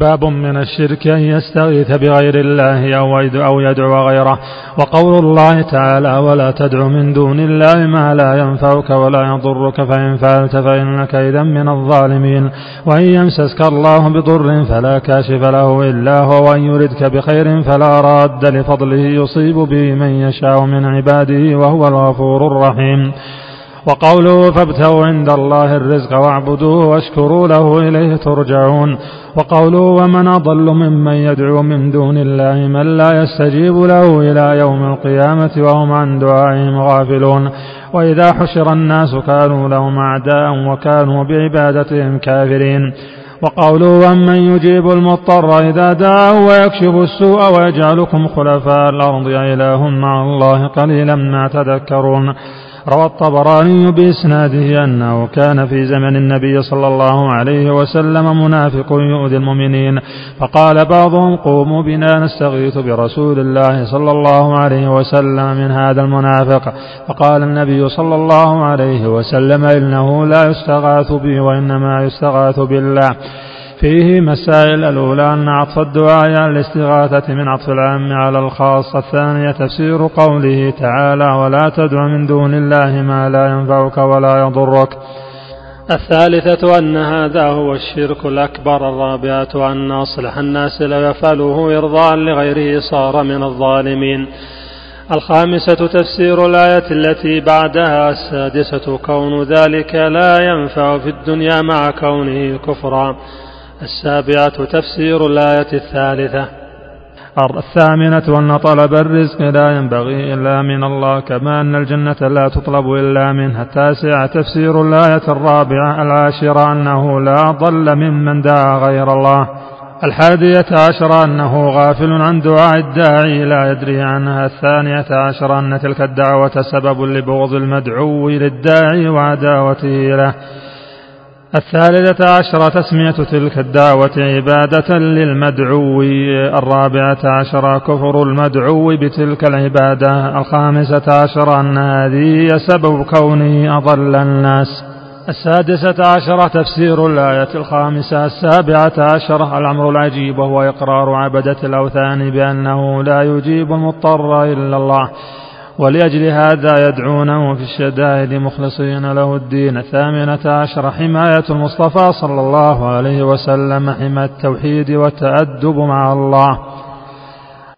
باب من الشرك أن يستغيث بغير الله أو أو يدعو غيره. وقول الله تعالى ولا تدع من دون الله ما لا ينفعك ولا يضرك فإن فعلت فإنك إذا من الظالمين. وإن يمسسك الله بضر فلا كاشف له إلا هو. وإن يردك بخير فلا راد لفضله يصيب به من يشاء من عباده وهو الغفور الرحيم. وقوله فابتغوا عند الله الرزق واعبدوه واشكروا له إليه ترجعون. وقوله ومن أضل ممن يدعو من دون الله من لا يستجيب له إلى يوم القيامة وهم عن دعائهم غافلون. وإذا حشر الناس كانوا لهم أعداء وكانوا بعبادتهم كافرين. وقوله ومن يجيب المضطر إذا دعاه ويكشف السوء ويجعلكم خلفاء الأرض إله مع الله قليلا ما تذكرون. روى الطبراني بإسناده أنه كان في زمن النبي صلى الله عليه وسلم منافق يؤذي المؤمنين فقال بعضهم قوموا بنا نستغيث برسول الله صلى الله عليه وسلم من هذا المنافق. فقال النبي صلى الله عليه وسلم إنه لا يستغاث به وإنما يستغاث بالله. فيه مسائل الأولى أن عطف الدعاء على الاستغاثة من عطف العام على الخاص الثانية تفسير قوله تعالى ولا تدع من دون الله ما لا ينفعك ولا يضرك الثالثة أن هذا هو الشرك الأكبر الرابعة أن أصلح الناس لو يفعله إرضاء لغيره صار من الظالمين. الخامسة تفسير الآية التي بعدها السادسة كون ذلك لا ينفع في الدنيا مع كونه كفرا. السابعة تفسير الآية الثالثة. الثامنة أن طلب الرزق لا ينبغي إلا من الله كما أن الجنة لا تطلب إلا منها. التاسعة تفسير الآية الرابعة العاشرة أنه لا ضل ممن دعا غير الله. الحادية عشر أنه غافل عن دعاء الداعي لا يدري عنها. الثانية عشر أن تلك الدعوة سبب لبغض المدعو للداعي وعداوته له. الثالثة عشرة تسمية تلك الدعوة عبادة للمدعو. الرابعة عشرة كفر المدعو بتلك العبادة. الخامسة عشرة أن هذه سبب كونه أضل الناس. السادسة عشرة تفسير الآية الخامسة. السابعة عشرة الأمر العجيب وهو إقرار عبدة الأوثان بأنه لا يجيب المضطر إلا الله. ولأجل هذا يدعونه في الشدائد مخلصين له الدين. الثامنة عشر حماية المصطفى صلى الله عليه وسلم حمى التوحيد والتأدب مع الله.